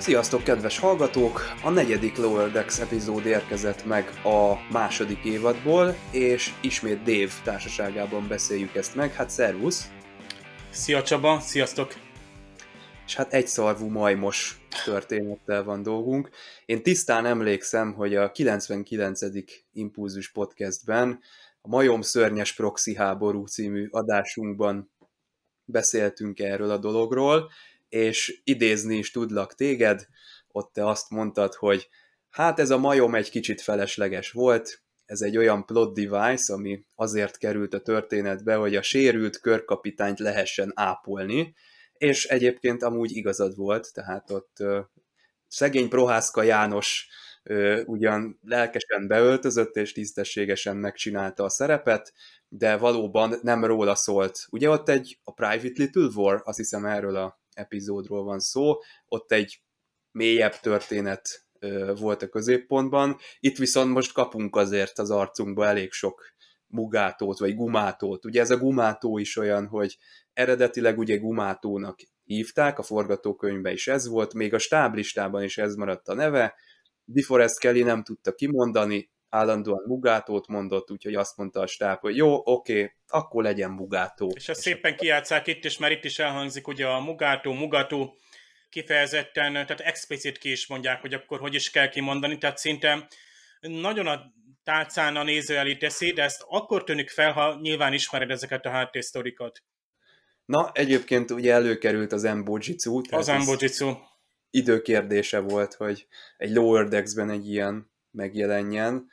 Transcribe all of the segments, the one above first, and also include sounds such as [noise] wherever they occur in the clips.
Sziasztok, kedves hallgatók! A negyedik Lower Decks epizód érkezett meg a második évadból, és ismét Dave társaságában beszéljük ezt meg. Hát szervusz! Szia Csaba, sziasztok! És hát egy szarvú majmos történettel van dolgunk. Én tisztán emlékszem, hogy a 99. Impulzus podcastben a Majom szörnyes proxy háború című adásunkban beszéltünk erről a dologról, és idézni is tudlak téged, ott te azt mondtad, hogy hát ez a majom egy kicsit felesleges volt, ez egy olyan plot device, ami azért került a történetbe, hogy a sérült körkapitányt lehessen ápolni, és egyébként amúgy igazad volt, tehát ott szegény Prohászka János ugyan lelkesen beöltözött és tisztességesen megcsinálta a szerepet, de valóban nem róla szólt. Ugye ott egy a Private Little War, azt hiszem erről a epizódról van szó, ott egy mélyebb történet volt a középpontban, itt viszont most kapunk azért az arcunkba elég sok mugátót, vagy gumátót. Ugye ez a gumátó is olyan, hogy eredetileg ugye gumátónak hívták, a forgatókönyvben is ez volt, még a stáblistában is ez maradt a neve, DeForest Kelly nem tudta kimondani, állandóan Mugátót mondott, úgyhogy azt mondta a stáb, hogy jó, oké, akkor legyen Mugátó. És ezt szépen kijátszák itt is, mert itt is elhangzik ugye a Mugátó, Mugató, kifejezetten, tehát explicit ki is mondják, hogy akkor hogy is kell kimondani, tehát szinte nagyon a tálcán a néző elé teszi, de ezt akkor tűnik fel, ha nyilván ismered ezeket a háttérsztorikat. Na, egyébként ugye előkerült az Embojitsu. Az Embojitsu. Időkérdése volt, hogy egy Lower Decks-ben egy ilyen megjelenjen.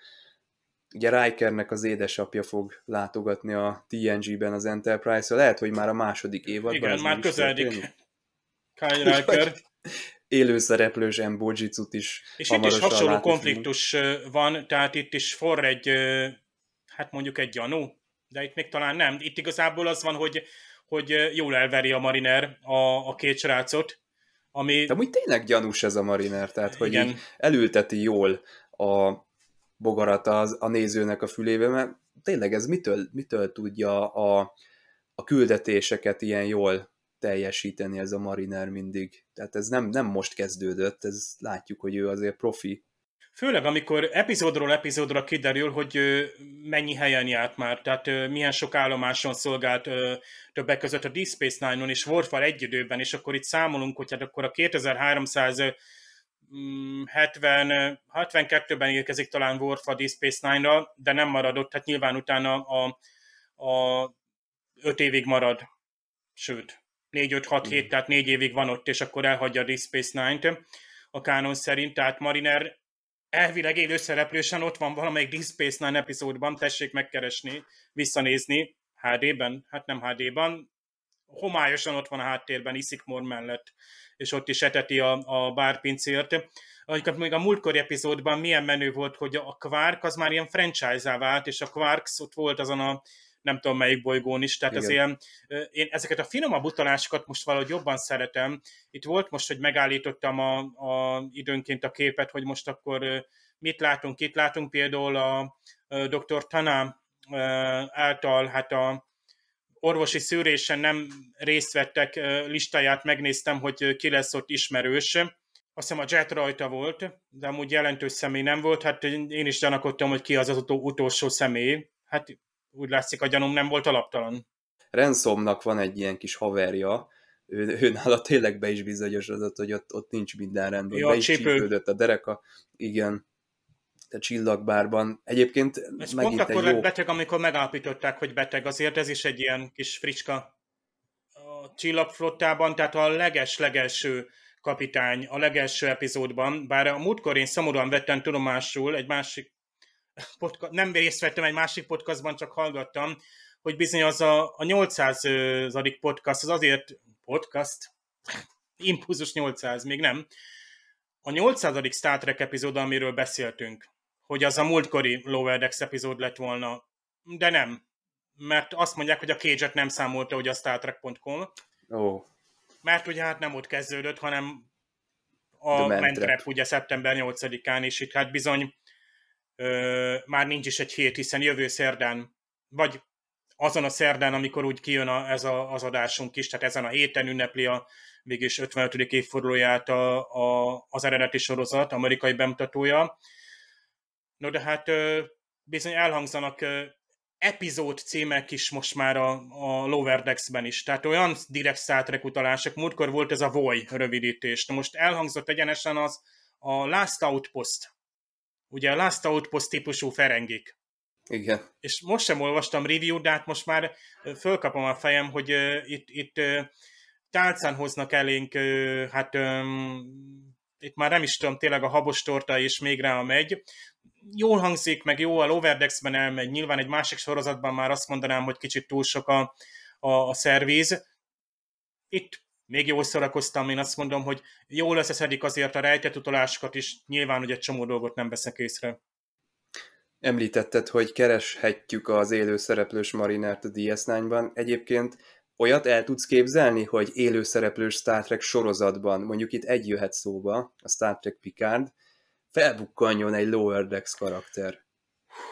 Ugye Rikernek az édesapja fog látogatni a TNG-ben az Enterprise-ra. Lehet, hogy már a második évadban. Igen, már közeledik. Kyle Riker. Élőszereplős Embojitsut is És itt is hasonló konfliktus van, tehát itt is forr egy, hát mondjuk egy gyanú, de itt még talán nem. Itt igazából az van, hogy, hogy jól elveri a Mariner a, a két srácot, ami... De úgy tényleg gyanús ez a Mariner, tehát hogy Igen. elülteti jól a bogarat az, a nézőnek a fülébe, mert tényleg ez mitől, mitől tudja a, a küldetéseket ilyen jól teljesíteni ez a Mariner mindig. Tehát ez nem, nem most kezdődött, ez látjuk, hogy ő azért profi. Főleg, amikor epizódról epizódra kiderül, hogy mennyi helyen járt már, tehát milyen sok állomáson szolgált többek között a Deep Space Nine-on és Warfare egy időben, és akkor itt számolunk, hogy hát akkor a 2300 70, 72-ben érkezik talán Worf a Deep Space Nine-ra, de nem maradott, hát nyilván utána a, a 5 évig marad, sőt, 4-5-6 hét, tehát 4 évig van ott, és akkor elhagyja a Deep Space Nine-t a kánon szerint, tehát Mariner elvileg élő szereplősen ott van valamelyik Deep Space Nine epizódban, tessék megkeresni, visszanézni, HD-ben, hát nem HD-ban, homályosan ott van a háttérben Isikmor mellett, és ott is eteti a, a bárpincért. Amiket még a múltkori epizódban milyen menő volt, hogy a Quark az már ilyen franchise-á vált, és a Quarks ott volt azon a nem tudom melyik bolygón is, tehát az ilyen, én ezeket a finomabb utalásokat most valahogy jobban szeretem. Itt volt most, hogy megállítottam a, a időnként a képet, hogy most akkor mit látunk, itt látunk például a, a dr. Tana által hát a orvosi szűrésen nem részt vettek listáját, megnéztem, hogy ki lesz ott ismerős. Azt hiszem a Jet rajta volt, de amúgy jelentős személy nem volt. Hát én is gyanakodtam, hogy ki az az utolsó személy. Hát úgy látszik, a gyanúm nem volt alaptalan. Ransomnak van egy ilyen kis haverja, ő, ő nála tényleg be is bizonyosodott, hogy ott, ott nincs minden rendben. Ja, be is csípődött a dereka. Igen a csillagbárban. Egyébként Ez megint pont akkor lett jó... beteg, amikor megállapították, hogy beteg. Azért ez is egy ilyen kis fricska a csillagflottában, tehát a leges-legelső kapitány a legelső epizódban, bár a múltkor én szomorúan vettem tudomásul egy másik podcast, nem részt vettem egy másik podcastban, csak hallgattam, hogy bizony az a, a 800. podcast, az azért podcast, impulzus 800, még nem, a 800. Star Trek epizód, amiről beszéltünk, hogy az a múltkori Lower Decks epizód lett volna, de nem. Mert azt mondják, hogy a cage nem számolta, hogy a Star Trek.com. Oh. Mert ugye hát nem ott kezdődött, hanem a Mentrep ugye szeptember 8-án, és itt hát bizony ö, már nincs is egy hét, hiszen jövő szerdán, vagy azon a szerdán, amikor úgy kijön a, ez a, az adásunk is, tehát ezen a héten ünnepli a végig 55. évfordulóját a, a, az eredeti sorozat, amerikai bemutatója. No de hát bizony elhangzanak epizód címek is most már a, a Lower Decks-ben is. Tehát olyan direkt Star utalások. Múltkor volt ez a VOY rövidítés. Na most elhangzott egyenesen az a Last Outpost. Ugye a Last Outpost típusú ferengik. Igen. És most sem olvastam review de hát most már fölkapom a fejem, hogy uh, itt, itt uh, tálcán hoznak elénk, uh, hát um, itt már nem is tudom, tényleg a habos torta is még rá megy. Jól hangzik, meg jó, a Loverdexben elmegy. Nyilván egy másik sorozatban már azt mondanám, hogy kicsit túl sok a, a, a szervíz. Itt még jól szórakoztam, én azt mondom, hogy jól összeszedik azért a rejtett utalásokat is, nyilván, hogy egy csomó dolgot nem veszek észre. Említetted, hogy kereshetjük az élő szereplős marinert a DS9-ban. Egyébként olyat el tudsz képzelni, hogy élő szereplős Star Trek sorozatban, mondjuk itt egy jöhet szóba, a Star Trek Picard, felbukkanjon egy Lower Decks karakter?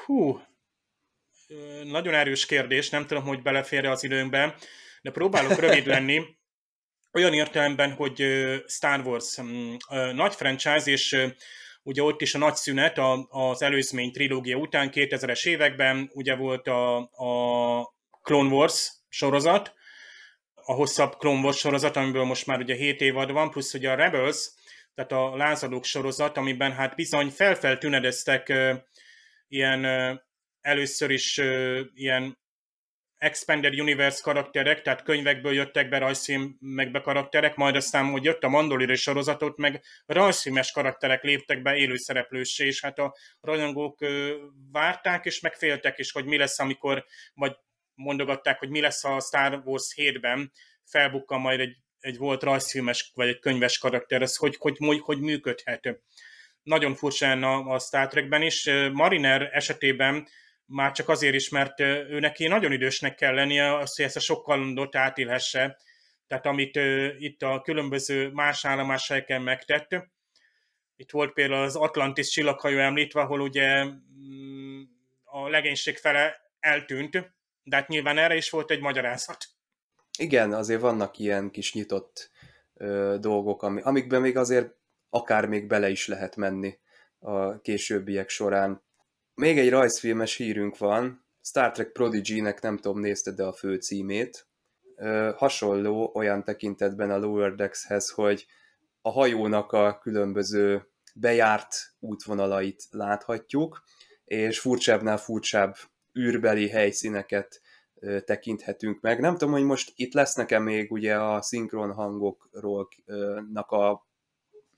Hú, nagyon erős kérdés, nem tudom, hogy beleférje az időnkbe, de próbálok rövid lenni. Olyan értelemben, hogy Star Wars mm, nagy franchise, és ugye ott is a nagy szünet az előzmény trilógia után 2000-es években, ugye volt a, a Clone Wars sorozat, a hosszabb Clone Wars sorozat, amiből most már ugye 7 évad van, plusz ugye a Rebels, tehát a lázadók sorozat, amiben hát bizony felfeltünedeztek ilyen először is ilyen Expanded Universe karakterek, tehát könyvekből jöttek be rajzfilmekbe karakterek, majd aztán, hogy jött a Mandalorian sorozatot, meg rajzfilmes karakterek léptek be élőszereplőssé, és hát a rajongók várták, és megféltek is, hogy mi lesz, amikor, vagy mondogatták, hogy mi lesz a Star Wars 7-ben, felbukkan majd egy, egy volt rajzfilmes, vagy egy könyves karakter, ez hogy, hogy, hogy, hogy működhet. Nagyon furcsa a, a Star Trekben is. Mariner esetében már csak azért is, mert ő neki nagyon idősnek kell lennie, az, hogy ezt a sok kalandot átélhesse, tehát amit itt a különböző más állomáshelyeken megtett. Itt volt például az Atlantis csillaghajó említve, ahol ugye mm, a legénység fele eltűnt, de hát nyilván erre is volt egy magyarázat. Igen, azért vannak ilyen kis nyitott ö, dolgok, ami, amikben még azért akár még bele is lehet menni a későbbiek során. Még egy rajzfilmes hírünk van, Star Trek Prodigy-nek nem tudom, nézted de a fő címét. Ö, hasonló olyan tekintetben a Lower Decks-hez, hogy a hajónak a különböző bejárt útvonalait láthatjuk, és furcsábbnál furcsább űrbeli helyszíneket tekinthetünk meg. Nem tudom, hogy most itt lesznek-e még ugye a szinkron hangokról a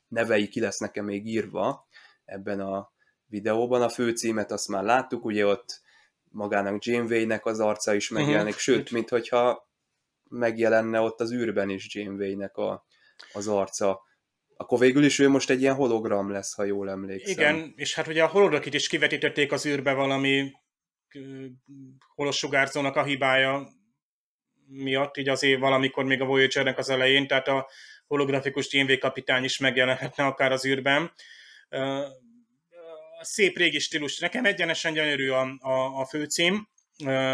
nevei ki lesznek-e még írva ebben a videóban. A főcímet azt már láttuk, ugye ott magának Janeway-nek az arca is mhm. megjelenik, uh-huh. sőt, minthogyha megjelenne ott az űrben is Janeway-nek a, az arca. Akkor végül is ő most egy ilyen hologram lesz, ha jól emlékszem. Igen, és hát ugye a hologramit is kivetítették az űrbe valami holosugárzónak a hibája miatt, így azért valamikor még a Voyager-nek az elején, tehát a holografikus TNV kapitány is megjelenhetne akár az űrben. Szép régi stílus. Nekem egyenesen gyönyörű a, a, a főcím,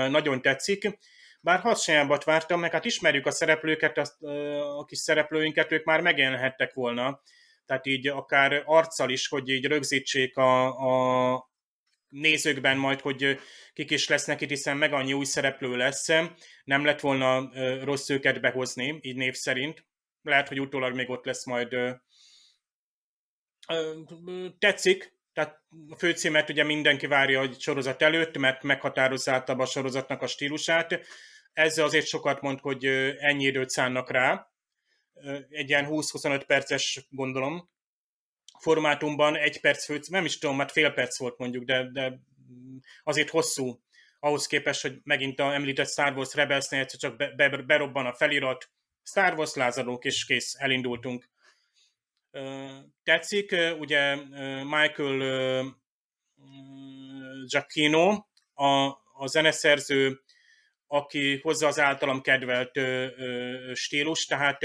nagyon tetszik. Bár hasonlóbbat vártam, meg hát ismerjük a szereplőket, a, a kis szereplőinket, ők már megjelenhettek volna. Tehát így akár arccal is, hogy így rögzítsék a, a, nézőkben majd, hogy kik is lesznek itt, hiszen meg annyi új szereplő lesz, nem lett volna rossz őket behozni, így név szerint. Lehet, hogy utólag még ott lesz majd tetszik, tehát a főcímet ugye mindenki várja a sorozat előtt, mert meghatározza a sorozatnak a stílusát. Ezzel azért sokat mond, hogy ennyi időt szánnak rá. Egy ilyen 20-25 perces, gondolom, formátumban egy perc főc, nem is tudom, mert fél perc volt mondjuk, de, de azért hosszú ahhoz képest, hogy megint a említett Star Wars Rebelsnél egyszer csak be, be, berobban a felirat, Star Wars lázadók, és kész, elindultunk. Tetszik, ugye Michael Giacchino, a, a zeneszerző, aki hozza az általam kedvelt stílus, tehát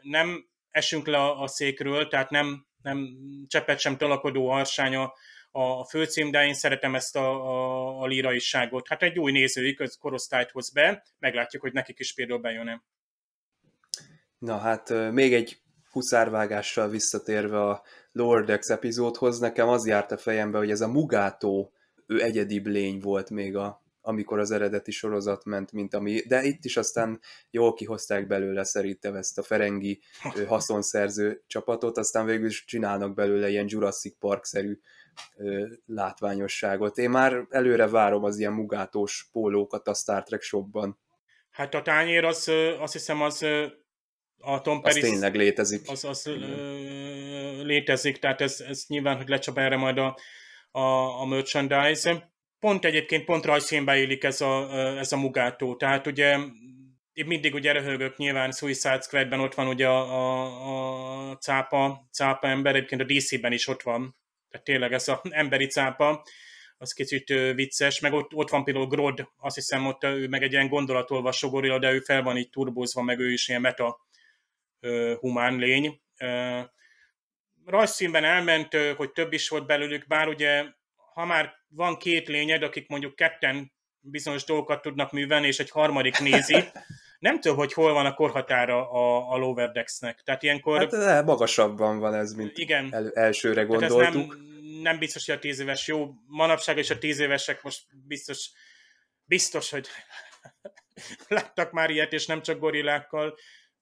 nem esünk le a székről, tehát nem nem csepet sem tolakodó harsánya a főcím, de én szeretem ezt a, a, a líraiságot. Hát egy új nézői korosztályt hoz be, meglátjuk, hogy nekik is például bejön-e. Na hát még egy huszárvágással visszatérve a Lower Decks epizódhoz, nekem az járt a fejembe, hogy ez a Mugátó, ő egyedibb lény volt még a, amikor az eredeti sorozat ment, mint ami, de itt is aztán jól kihozták belőle szerintem ezt a Ferengi [laughs] haszonszerző csapatot, aztán végül is csinálnak belőle ilyen Jurassic Park-szerű látványosságot. Én már előre várom az ilyen mugátós pólókat a Star Trek shopban. Hát a tányér az, azt hiszem, az a Tom Paris... Az tényleg létezik. Az, az létezik, tehát ez, ez nyilván, hogy lecsap erre majd a, a, a merchandise. Pont egyébként pont rajzfilmbe élik ez a, ez a mugátó, tehát ugye én mindig ugye röhögök, nyilván Suicide Squad-ben ott van ugye a, a, a cápa, cápa ember, egyébként a DC-ben is ott van, tehát tényleg ez az [laughs] emberi cápa, az kicsit vicces, meg ott, ott van például Grod, azt hiszem ott ő meg egy ilyen gondolatolvasó gorilla, de ő fel van így turbózva, meg ő is ilyen meta humán lény. Rajzszínben elment, hogy több is volt belőlük, bár ugye, ha már van két lényed, akik mondjuk ketten bizonyos dolgokat tudnak művelni, és egy harmadik nézi, [laughs] nem tudom, hogy hol van a korhatára a, a Lower Decks-nek. Tehát ilyenkor... Hát de magasabban van ez, mint igen. El, elsőre gondoltuk. nem, nem biztos, hogy a tíz éves jó. Manapság és a tíz évesek most biztos, biztos, hogy [laughs] láttak már ilyet, és nem csak gorillákkal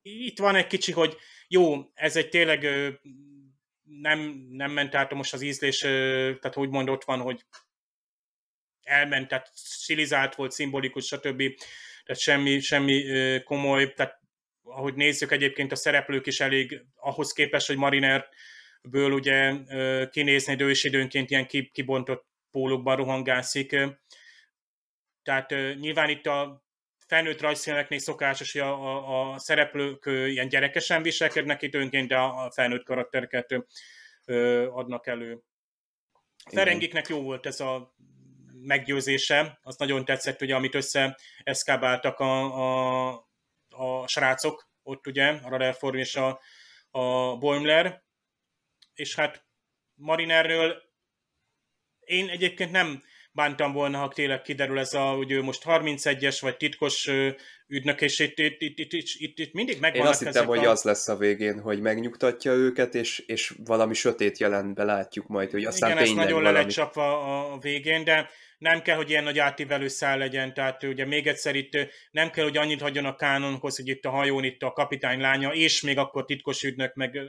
itt van egy kicsi, hogy jó, ez egy tényleg nem, nem ment át most az ízlés, tehát úgy ott van, hogy elment, tehát stilizált volt, szimbolikus, stb. Tehát semmi, semmi komoly, tehát ahogy nézzük egyébként a szereplők is elég ahhoz képest, hogy Marinerből ugye kinézni, de ő is időnként ilyen kibontott pólókban rohangászik. Tehát nyilván itt a felnőtt rajzfilmeknél szokásos, hogy a, a, a szereplők ilyen gyerekesen viselkednek itt önként, de a felnőtt karaktereket adnak elő. Ferengiknek jó volt ez a meggyőzése, az nagyon tetszett, ugye, amit össze eszkábáltak a, a, a srácok, ott ugye, a Rutherford és a, a Boimler, és hát Marinerről én egyébként nem bántam volna, ha tényleg kiderül ez a, hogy ő most 31-es, vagy titkos ügynök, és itt, itt, itt, itt, itt, itt, itt mindig megvan. Én azt hittem, hogy a... az lesz a végén, hogy megnyugtatja őket, és, és valami sötét jelentbe látjuk majd, hogy aztán Igen, tényleg nagyon valami... le csapva a végén, de nem kell, hogy ilyen nagy átívelő szál legyen, tehát ugye még egyszer itt nem kell, hogy annyit hagyjon a kánonhoz, hogy itt a hajón itt a kapitány lánya, és még akkor titkos ügynök, meg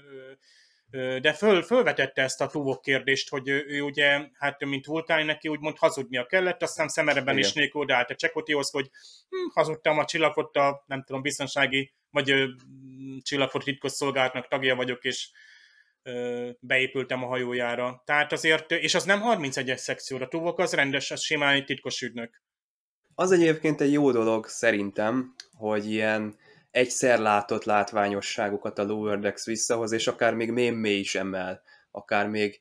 de föl, fölvetette ezt a túvok kérdést, hogy ő, ő ugye, hát mint vulkán neki úgymond hazudnia kellett, aztán szemereben is nélkül odaállt a Csekotihoz, hogy hm, hazudtam a csillagfot a, nem tudom, biztonsági, vagy ö, csillagfot titkos szolgálatnak tagja vagyok, és ö, beépültem a hajójára. Tehát azért, és az nem 31-es szekcióra, túvok az rendes, az simán egy titkos ügynök. Az egyébként egy jó dolog szerintem, hogy ilyen egyszer látott látványosságokat a Lower Decks visszahoz, és akár még mémé is emel, akár még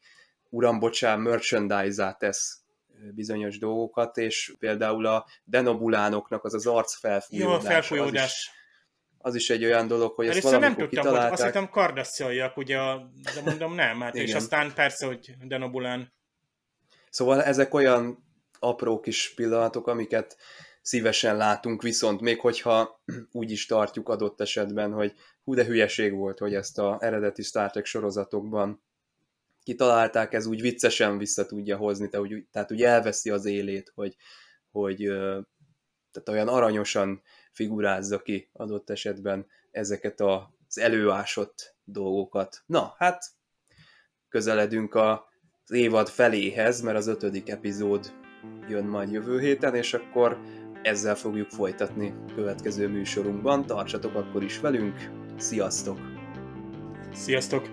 uram, bocsán, merchandise tesz bizonyos dolgokat, és például a denobulánoknak az az arc felfújódás. Jó, felfújódás. Az is, az is egy olyan dolog, hogy ezt valamikor nem tudtam, kitalálták. Hogy azt hittem kardassziaiak, ugye, de mondom nem, hát és aztán persze, hogy denobulán. Szóval ezek olyan apró kis pillanatok, amiket szívesen látunk, viszont még hogyha [clears throat] úgy is tartjuk adott esetben, hogy hú de hülyeség volt, hogy ezt a eredeti Star Trek sorozatokban kitalálták, ez úgy viccesen vissza tudja hozni, tehát úgy, tehát úgy elveszi az élét, hogy, hogy tehát olyan aranyosan figurázza ki adott esetben ezeket az előásott dolgokat. Na, hát közeledünk az évad feléhez, mert az ötödik epizód jön majd jövő héten, és akkor ezzel fogjuk folytatni következő műsorunkban. Tartsatok akkor is velünk, sziasztok! Sziasztok!